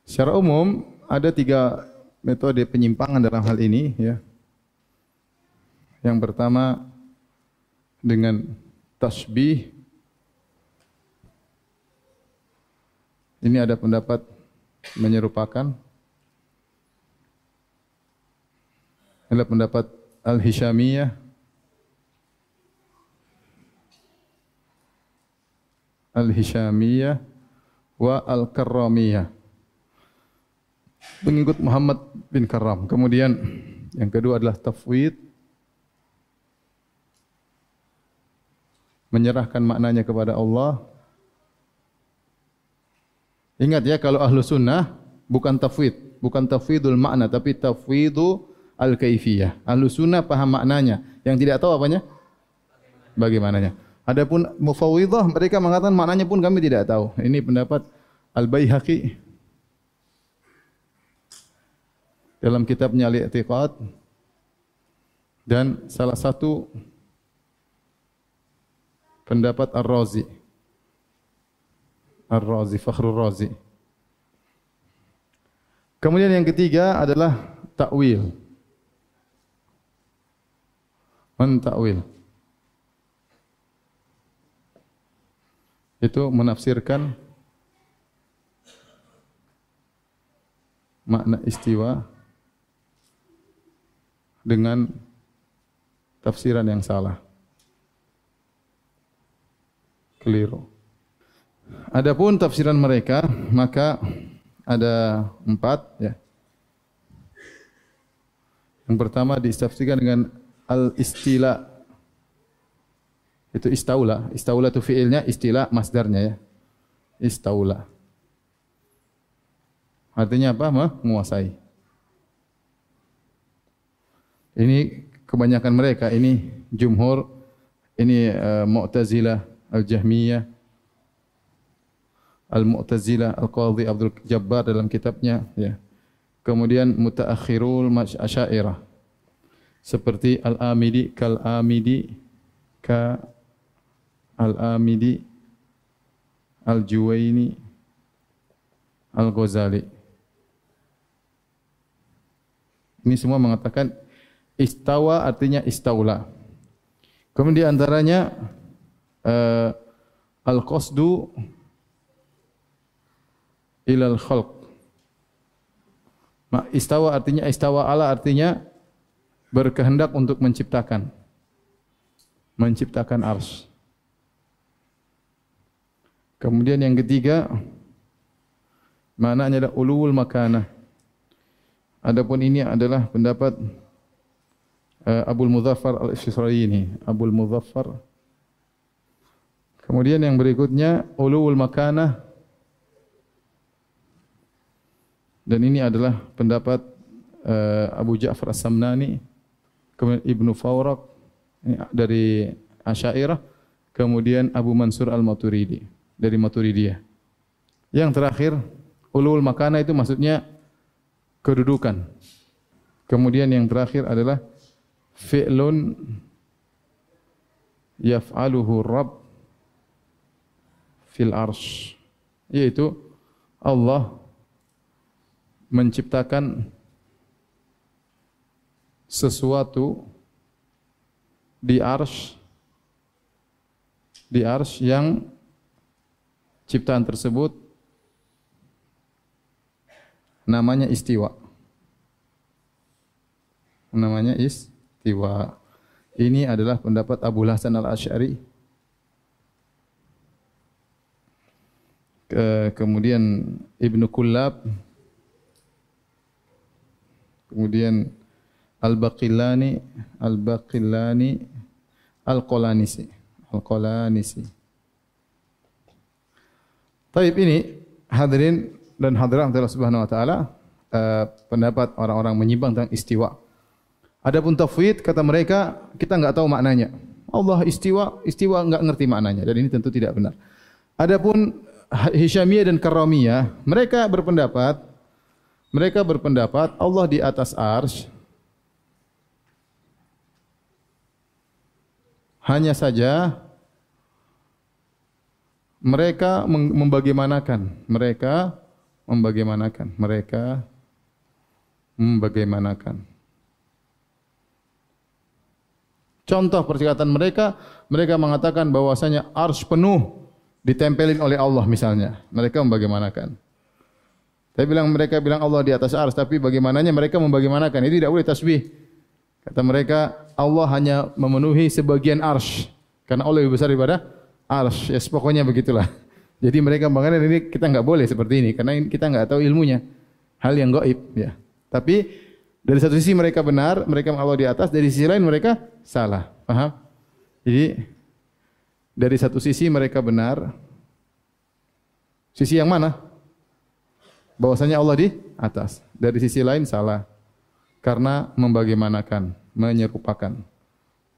Secara umum ada tiga metode penyimpangan dalam hal ini ya. Yang pertama dengan tasbih ini ada pendapat menyerupakan adalah pendapat Al-Hishamiyah Al-Hishamiyah wa Al-Karramiyah. Pengikut Muhammad bin Karam. Kemudian yang kedua adalah tafwid. Menyerahkan maknanya kepada Allah. Ingat ya kalau ahlu sunnah bukan tafwid. Bukan tafwidul makna tapi tafwidu al-kaifiyah. Ahlu sunnah paham maknanya. Yang tidak tahu apanya? Bagaimananya. Adapun mufawwidah mereka mengatakan maknanya pun kami tidak tahu. Ini pendapat Al-Baihaqi dalam kitabnya Al-I'tiqad dan salah satu pendapat Ar-Razi. Ar-Razi, Fakhrul Razi. Kemudian yang ketiga adalah takwil. Mentakwil. takwil. itu menafsirkan makna istiwa dengan tafsiran yang salah. Keliru. Adapun tafsiran mereka, maka ada empat. Ya. Yang pertama ditafsirkan dengan al-istila itu istaula. Istaula itu fiilnya, istilah masdarnya ya. Istaula. Artinya apa? Menguasai. Ini kebanyakan mereka, ini jumhur, ini uh, Mu'tazilah, Al-Jahmiyah, Al-Mu'tazilah, Al-Qadhi Abdul Jabbar dalam kitabnya. Ya. Kemudian Mutaakhirul Asyairah. Seperti Al-Amidi, Kal-Amidi, Ka Al-Amidi, Al-Juwaini, Al-Ghazali. Ini semua mengatakan istawa artinya istaula. Kemudian antaranya uh, al-qasdu ilal khalq. Istawa artinya istawa ala artinya berkehendak untuk menciptakan. Menciptakan ars. Kemudian yang ketiga maknanya adalah ulul makanah. Adapun ini adalah pendapat uh, Abu Muzaffar Al-Isfisraini, Abu Muzaffar. Kemudian yang berikutnya ulul makanah dan ini adalah pendapat uh, Abu Ja'far As-Samnani, kemudian Ibnu Fawraq dari Asy'ariyah, kemudian Abu Mansur Al-Maturidi dari Maturidiyah. Yang terakhir, ulul makana itu maksudnya kedudukan. Kemudian yang terakhir adalah fi'lun yaf'aluhu Rabb fil arsh. Yaitu Allah menciptakan sesuatu di arsh di arsh yang ciptaan tersebut namanya istiwa. Namanya istiwa. Ini adalah pendapat Abu Hasan al-Ash'ari. Ke, kemudian Ibnu Kullab. Kemudian Al-Baqillani, Al-Baqillani, Al-Qalanisi. Al-Qalanisi. Taib ini hadirin dan hadirat Allah Subhanahu wa taala uh, pendapat orang-orang menyimpang tentang istiwa. Adapun tafwid kata mereka kita enggak tahu maknanya. Allah istiwa, istiwa enggak ngerti maknanya dan ini tentu tidak benar. Adapun Hisyamiyah dan Karamiyah, mereka berpendapat mereka berpendapat Allah di atas arsy Hanya saja mereka membagaimanakan, mereka membagaimanakan, mereka membagaimanakan. Contoh perkataan mereka, mereka mengatakan bahwasanya ars penuh ditempelin oleh Allah misalnya. Mereka membagaimanakan. Tapi bilang mereka bilang Allah di atas ars, tapi bagaimananya mereka membagaimanakan. Ini tidak boleh tasbih. Kata mereka, Allah hanya memenuhi sebagian arsh. Karena Allah lebih besar daripada arsh. Ya, pokoknya begitulah. Jadi mereka mengatakan ini kita enggak boleh seperti ini. Karena kita enggak tahu ilmunya. Hal yang gaib. Ya. Tapi dari satu sisi mereka benar, mereka Allah di atas. Dari sisi lain mereka salah. Paham? Jadi dari satu sisi mereka benar. Sisi yang mana? Bahwasanya Allah di atas. Dari sisi lain salah karena membagaimanakan, menyerupakan,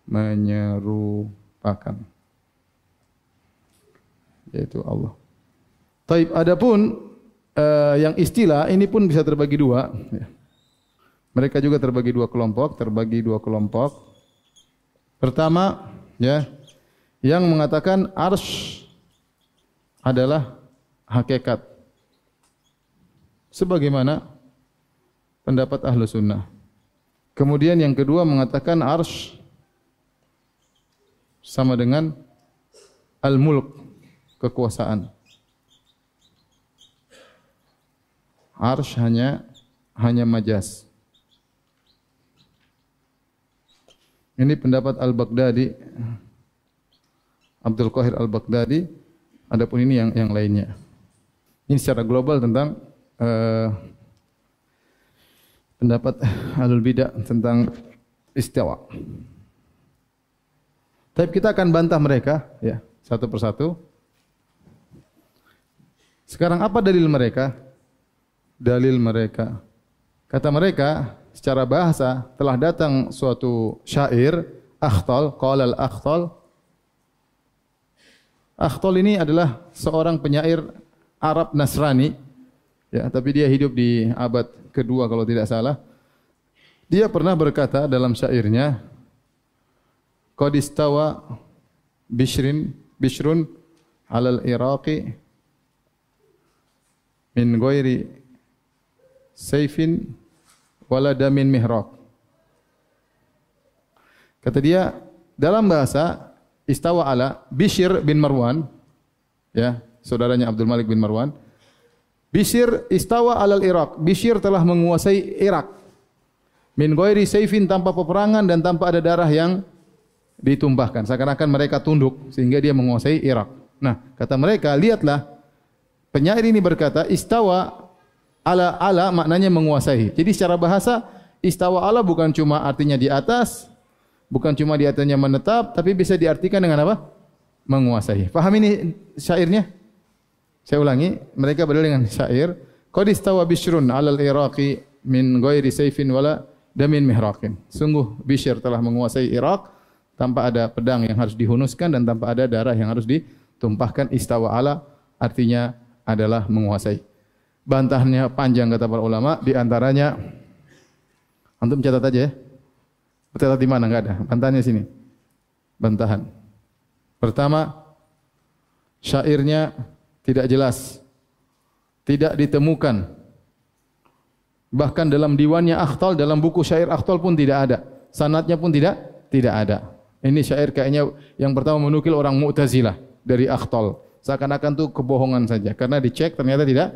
menyerupakan, yaitu Allah. Taib. Adapun uh, yang istilah ini pun bisa terbagi dua. Ya. Mereka juga terbagi dua kelompok, terbagi dua kelompok. Pertama, ya, yang mengatakan ars adalah hakikat. Sebagaimana pendapat ahlu sunnah. Kemudian yang kedua mengatakan arsh sama dengan al-mulk, kekuasaan. Arsh hanya hanya majas. Ini pendapat Al-Baghdadi. Abdul Qahir Al-Baghdadi. Adapun ini yang yang lainnya. Ini secara global tentang uh, pendapat alul bidah tentang istiwa. Tapi kita akan bantah mereka ya satu persatu. Sekarang apa dalil mereka? Dalil mereka. Kata mereka secara bahasa telah datang suatu syair Akhtal, qala al-Akhtal. Akhtal ini adalah seorang penyair Arab Nasrani Ya, tapi dia hidup di abad kedua kalau tidak salah. Dia pernah berkata dalam syairnya, Qad istawa Bishrin Bishrun alal Iraqi min ghairi sayfin wala damin mihraq. Kata dia dalam bahasa istawa ala Bishr bin Marwan ya, saudaranya Abdul Malik bin Marwan Bishir istawa alal Irak. Bishir telah menguasai Irak. Min ghairi sayfin tanpa peperangan dan tanpa ada darah yang ditumpahkan. Seakan-akan mereka tunduk sehingga dia menguasai Irak. Nah, kata mereka, lihatlah penyair ini berkata istawa ala ala maknanya menguasai. Jadi secara bahasa istawa ala bukan cuma artinya di atas, bukan cuma di atasnya menetap, tapi bisa diartikan dengan apa? Menguasai. Faham ini syairnya? Saya ulangi, mereka berdua dengan syair, Qad istawa Bishrun 'alal Iraqi min ghairi sayfin wala damin mihraqin. Sungguh Bishr telah menguasai Irak tanpa ada pedang yang harus dihunuskan dan tanpa ada darah yang harus ditumpahkan istawa ala artinya adalah menguasai. Bantahannya panjang kata para ulama, di antaranya antum catat aja ya. Catat di mana enggak ada? Bantahannya sini. Bantahan. Pertama, syairnya tidak jelas. Tidak ditemukan. Bahkan dalam diwannya Akhtal, dalam buku syair Akhtal pun tidak ada. Sanatnya pun tidak tidak ada. Ini syair kayaknya yang pertama menukil orang Mu'tazilah dari Akhtal. Seakan-akan itu kebohongan saja. Karena dicek ternyata tidak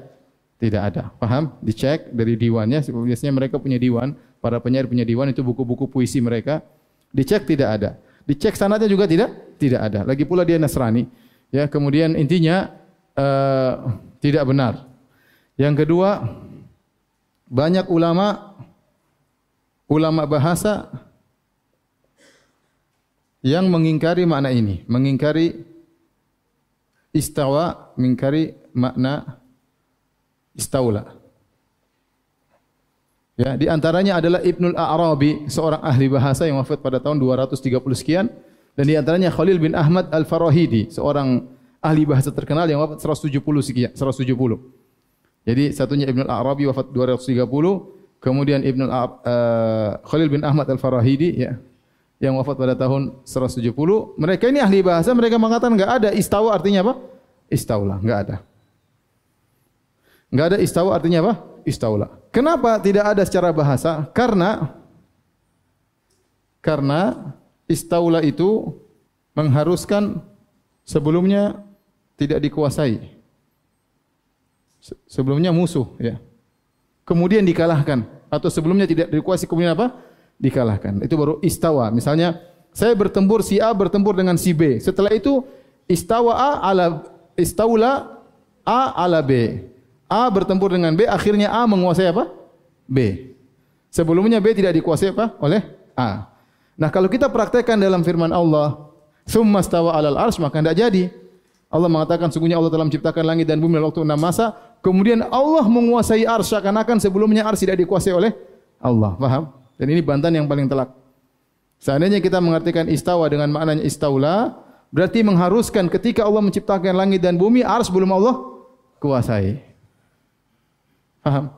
tidak ada. Paham? Dicek dari diwannya. Biasanya mereka punya diwan. Para penyair punya diwan itu buku-buku puisi mereka. Dicek tidak ada. Dicek sanatnya juga tidak tidak ada. Lagi pula dia Nasrani. Ya, kemudian intinya uh, tidak benar. Yang kedua, banyak ulama ulama bahasa yang mengingkari makna ini, mengingkari istawa, mengingkari makna istaula. Ya, di antaranya adalah Ibnul Arabi, seorang ahli bahasa yang wafat pada tahun 230 sekian dan di antaranya Khalil bin Ahmad Al-Farahidi, seorang ahli bahasa terkenal yang wafat 170 sekian, 170. Jadi satunya Ibnul Arabi wafat 230, kemudian Ibnul uh, Khalil bin Ahmad Al-Farahidi ya, yang wafat pada tahun 170. Mereka ini ahli bahasa, mereka mengatakan enggak ada istawa artinya apa? Istaula, enggak ada. Enggak ada istawa artinya apa? Istaula. Kenapa tidak ada secara bahasa? Karena karena istaula itu mengharuskan sebelumnya tidak dikuasai. Sebelumnya musuh ya. Kemudian dikalahkan atau sebelumnya tidak dikuasai kemudian apa? dikalahkan. Itu baru istawa. Misalnya saya bertempur si A bertempur dengan si B. Setelah itu istawa A ala istaula A ala B. A bertempur dengan B, akhirnya A menguasai apa? B. Sebelumnya B tidak dikuasai apa? Oleh A. Nah, kalau kita praktekkan dalam firman Allah, "Tsumma stawa 'alal 'arsy," maka tidak jadi. Allah mengatakan sungguhnya Allah telah menciptakan langit dan bumi dalam waktu enam masa, kemudian Allah menguasai arsy seakan-akan sebelumnya arsy tidak dikuasai oleh Allah. Faham? Dan ini bantahan yang paling telak. Seandainya kita mengartikan istawa dengan maknanya istaula, berarti mengharuskan ketika Allah menciptakan langit dan bumi, ars belum Allah kuasai. Faham?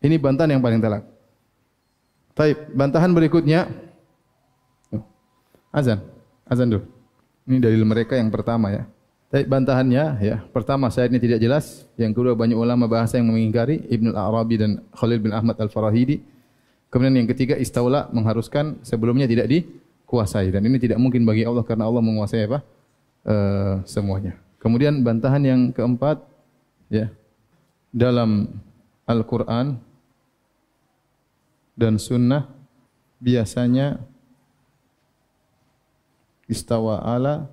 Ini bantahan yang paling telak. Taib, bantahan berikutnya. Azan. Azan dulu. Ini dalil mereka yang pertama ya. Taib bantahannya ya. Pertama ini tidak jelas. Yang kedua banyak ulama bahasa yang mengingkari Ibnu Al-Arabi dan Khalil bin Ahmad Al-Farahidi. Kemudian yang ketiga istaula mengharuskan sebelumnya tidak dikuasai dan ini tidak mungkin bagi Allah karena Allah menguasai apa? Uh, semuanya. Kemudian bantahan yang keempat ya dalam Al-Qur'an dan sunnah biasanya istawa ala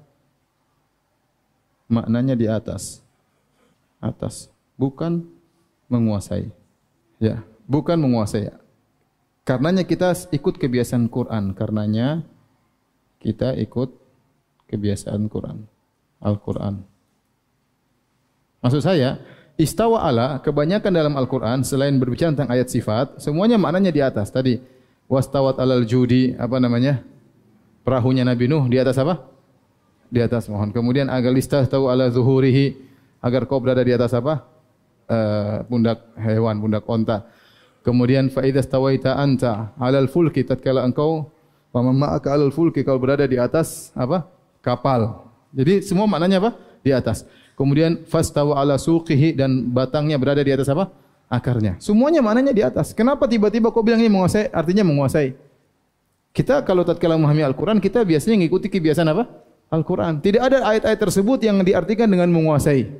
maknanya di atas atas bukan menguasai ya bukan menguasai Karenanya kita ikut kebiasaan Quran. Karenanya kita ikut kebiasaan Quran. Al-Quran. Maksud saya, istawa ala kebanyakan dalam Al-Quran selain berbicara tentang ayat sifat, semuanya maknanya di atas. Tadi, wastawat alal judi, apa namanya? Perahunya Nabi Nuh di atas apa? Di atas mohon. Kemudian agar listah tahu ala zuhurihi, agar kau berada di atas apa? Uh, pundak hewan, pundak onta. Kemudian fa idza stawaita anta 'alal fulki tatkala engkau wa ma'aka 'alal fulki kalau berada di atas apa? kapal. Jadi semua maknanya apa? Di atas. Kemudian fastawa 'ala suqihi dan batangnya berada di atas apa? akarnya. Semuanya maknanya di atas. Kenapa tiba-tiba kau bilang ini menguasai? Artinya menguasai. Kita kalau tatkala memahami Al-Qur'an kita biasanya mengikuti kebiasaan apa? Al-Qur'an. Tidak ada ayat-ayat tersebut yang diartikan dengan menguasai.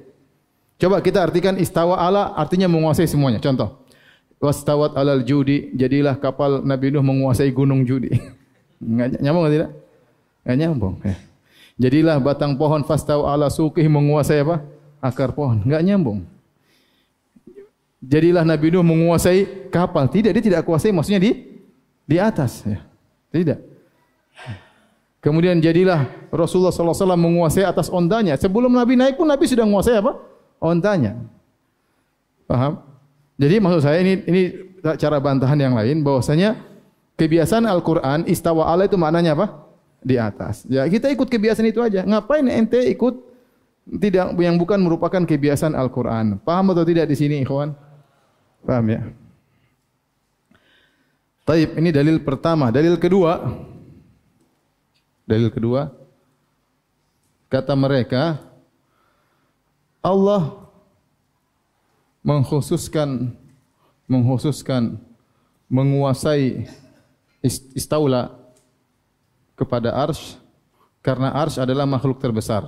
Coba kita artikan istawa ala artinya menguasai semuanya. Contoh wastawat alal judi jadilah kapal Nabi Nuh menguasai gunung judi. Nyambung tidak? Enggak nyambung. Eh. Jadilah batang pohon fastaw ala suqih menguasai apa? Akar pohon. Enggak nyambung. Jadilah Nabi Nuh menguasai kapal. Tidak, dia tidak kuasai maksudnya di di atas ya. Tidak. Kemudian jadilah Rasulullah sallallahu alaihi wasallam menguasai atas ondanya. Sebelum Nabi naik pun Nabi sudah menguasai apa? Ondanya. Paham? Jadi maksud saya ini ini cara bantahan yang lain bahwasanya kebiasaan Al-Qur'an istawa ala itu maknanya apa? Di atas. Ya kita ikut kebiasaan itu aja. Ngapain ente ikut tidak yang bukan merupakan kebiasaan Al-Qur'an? Paham atau tidak di sini, ikhwan? Paham ya? Taib, ini dalil pertama. Dalil kedua, dalil kedua, kata mereka, Allah mengkhususkan, mengkhususkan, menguasai istaula kepada arsh, karena arsh adalah makhluk terbesar.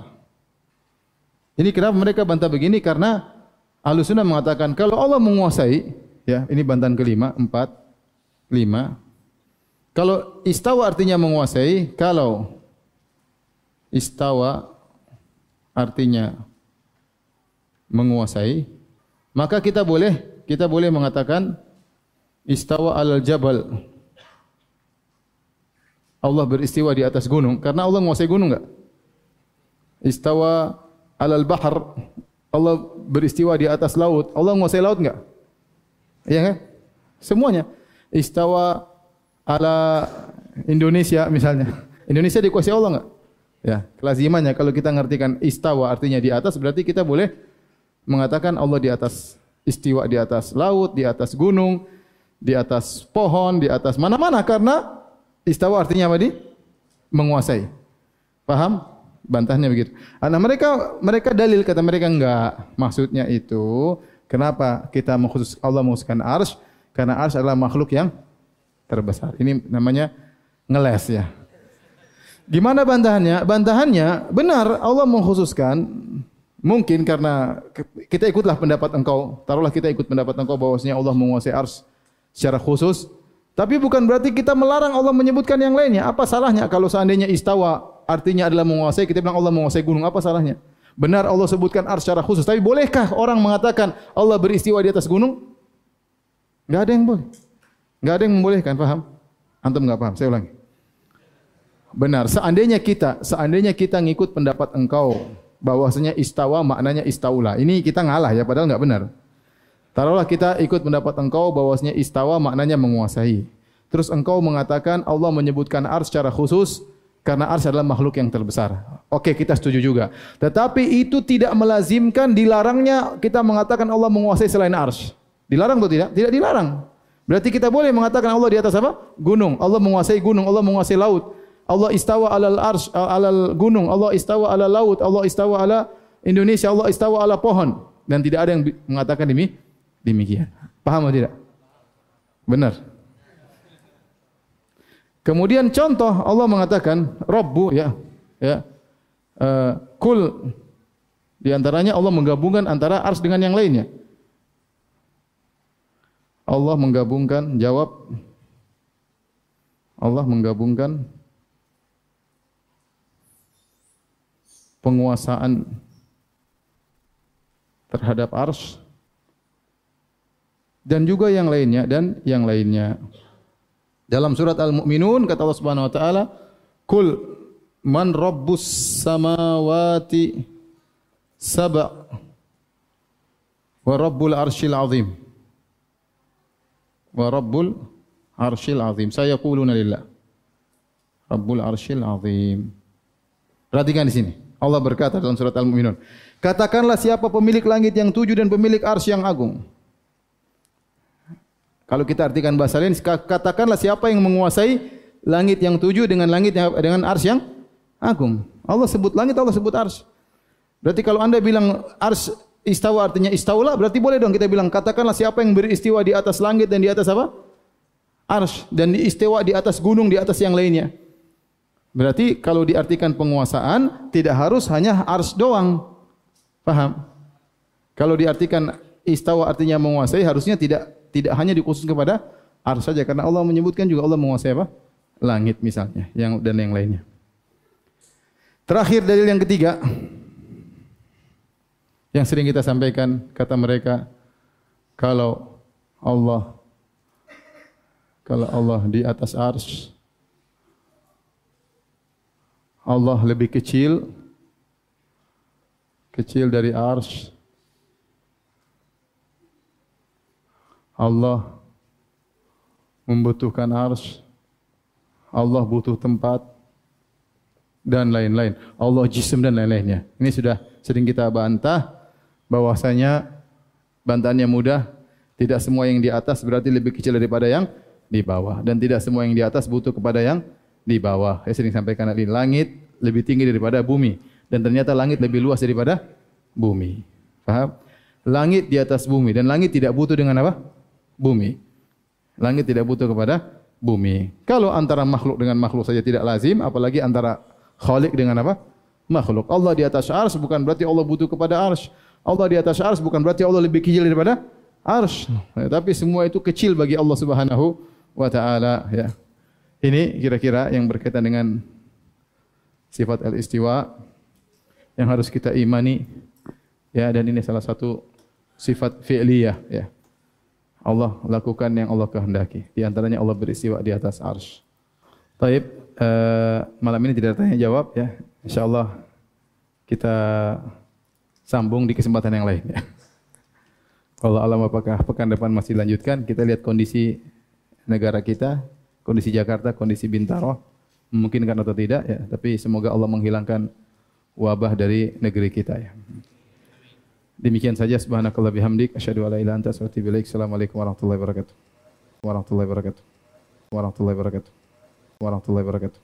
Ini kenapa mereka bantah begini? Karena Ahlussunnah mengatakan kalau Allah menguasai, ya ini bantahan kelima, empat, lima. Kalau istawa artinya menguasai, kalau istawa artinya menguasai, maka kita boleh kita boleh mengatakan istawa al jabal. Allah beristiwa di atas gunung karena Allah menguasai gunung enggak? Istawa al bahr. Allah beristiwa di atas laut. Allah menguasai laut enggak? Iya kan? Semuanya istawa ala Indonesia misalnya. Indonesia dikuasai Allah enggak? Ya, kelazimannya kalau kita ngartikan istawa artinya di atas berarti kita boleh mengatakan Allah di atas istiwa di atas laut, di atas gunung, di atas pohon, di atas mana-mana karena istawa artinya apa di? menguasai. Paham? Bantahnya begitu. Nah, mereka mereka dalil kata mereka enggak. Maksudnya itu kenapa kita mengkhusus Allah mengkhususkan arsy? Karena ars adalah makhluk yang terbesar. Ini namanya ngeles ya. Gimana bantahannya? Bantahannya benar Allah mengkhususkan mungkin karena kita ikutlah pendapat engkau. Taruhlah kita ikut pendapat engkau bahwasanya Allah menguasai ars secara khusus. Tapi bukan berarti kita melarang Allah menyebutkan yang lainnya. Apa salahnya kalau seandainya istawa artinya adalah menguasai, kita bilang Allah menguasai gunung, apa salahnya? Benar Allah sebutkan ars secara khusus. Tapi bolehkah orang mengatakan Allah beristiwa di atas gunung? Enggak ada yang boleh. Enggak ada yang membolehkan, paham? Antum enggak paham? Saya ulangi. Benar, seandainya kita, seandainya kita ngikut pendapat engkau bahwasanya istawa maknanya istaula. Ini kita ngalah ya padahal enggak benar. Taruhlah kita ikut pendapat engkau bahwasanya istawa maknanya menguasai. Terus engkau mengatakan Allah menyebutkan ars secara khusus karena ars adalah makhluk yang terbesar. Oke, kita setuju juga. Tetapi itu tidak melazimkan dilarangnya kita mengatakan Allah menguasai selain ars. Dilarang atau tidak? Tidak dilarang. Berarti kita boleh mengatakan Allah di atas apa? Gunung. Allah menguasai gunung, Allah menguasai laut. Allah istawa alal arsh, alal gunung, Allah istawa ala laut, Allah istawa ala Indonesia, Allah istawa ala pohon. Dan tidak ada yang mengatakan demi demikian. Paham atau tidak? Benar. Kemudian contoh Allah mengatakan Rabbu ya ya uh, kul di antaranya Allah menggabungkan antara ars dengan yang lainnya. Allah menggabungkan jawab Allah menggabungkan penguasaan terhadap ars dan juga yang lainnya dan yang lainnya. Dalam surat Al-Mu'minun kata Allah Subhanahu wa taala, "Kul man rabbus samawati sab' wa rabbul arsyil azim." wa rabbul arshil azim. Saya kuluna lillah. Rabbul arshil azim. Perhatikan di sini. Allah berkata dalam surat Al-Mu'minun. Katakanlah siapa pemilik langit yang tujuh dan pemilik arsy yang agung. Kalau kita artikan bahasa lain, katakanlah siapa yang menguasai langit yang tujuh dengan langit yang dengan arsy yang agung. Allah sebut langit, Allah sebut arsy. Berarti kalau anda bilang arsy istawa artinya istaula berarti boleh dong kita bilang katakanlah siapa yang beristiwa di atas langit dan di atas apa? Arsh dan istiwa di atas gunung di atas yang lainnya. Berarti kalau diartikan penguasaan tidak harus hanya arsh doang. Paham? Kalau diartikan istawa artinya menguasai harusnya tidak tidak hanya dikhusus kepada arsh saja karena Allah menyebutkan juga Allah menguasai apa? Langit misalnya yang dan yang lainnya. Terakhir dalil yang ketiga, yang sering kita sampaikan kata mereka kalau Allah kalau Allah di atas ars Allah lebih kecil kecil dari ars Allah membutuhkan ars Allah butuh tempat dan lain-lain Allah jisim dan lain-lainnya ini sudah sering kita bantah bahwasanya bantahannya mudah Tidak semua yang di atas berarti lebih kecil daripada yang di bawah dan tidak semua yang di atas butuh kepada yang di bawah. Saya sering sampaikan tadi langit lebih tinggi daripada bumi dan ternyata langit lebih luas daripada bumi. Faham? Langit di atas bumi dan langit tidak butuh dengan apa? Bumi. Langit tidak butuh kepada bumi. Kalau antara makhluk dengan makhluk saja tidak lazim, apalagi antara khalik dengan apa? Makhluk. Allah di atas ars bukan berarti Allah butuh kepada ars. Allah di atas ars bukan berarti Allah lebih kecil daripada ars. Ya, tapi semua itu kecil bagi Allah Subhanahu wa taala ya. Ini kira-kira yang berkaitan dengan sifat al-istiwa yang harus kita imani ya dan ini salah satu sifat fi'liyah ya. Allah lakukan yang Allah kehendaki. Di antaranya Allah beristiwa di atas arsy. Taib, uh, malam ini tidak tanya jawab ya. Insyaallah kita sambung di kesempatan yang lain ya. Kalau alam apakah pekan depan masih lanjutkan, kita lihat kondisi negara kita, kondisi Jakarta, kondisi Bintaro, memungkinkan atau tidak ya. Tapi semoga Allah menghilangkan wabah dari negeri kita ya. Demikian saja subhanakallah bihamdik asyhadu alla ilaha anta astaghfiruka wa Assalamualaikum warahmatullahi wabarakatuh. Warahmatullahi wabarakatuh. Warahmatullahi wabarakatuh. Warahmatullahi wabarakatuh.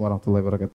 Warahmatullahi wabarakatuh.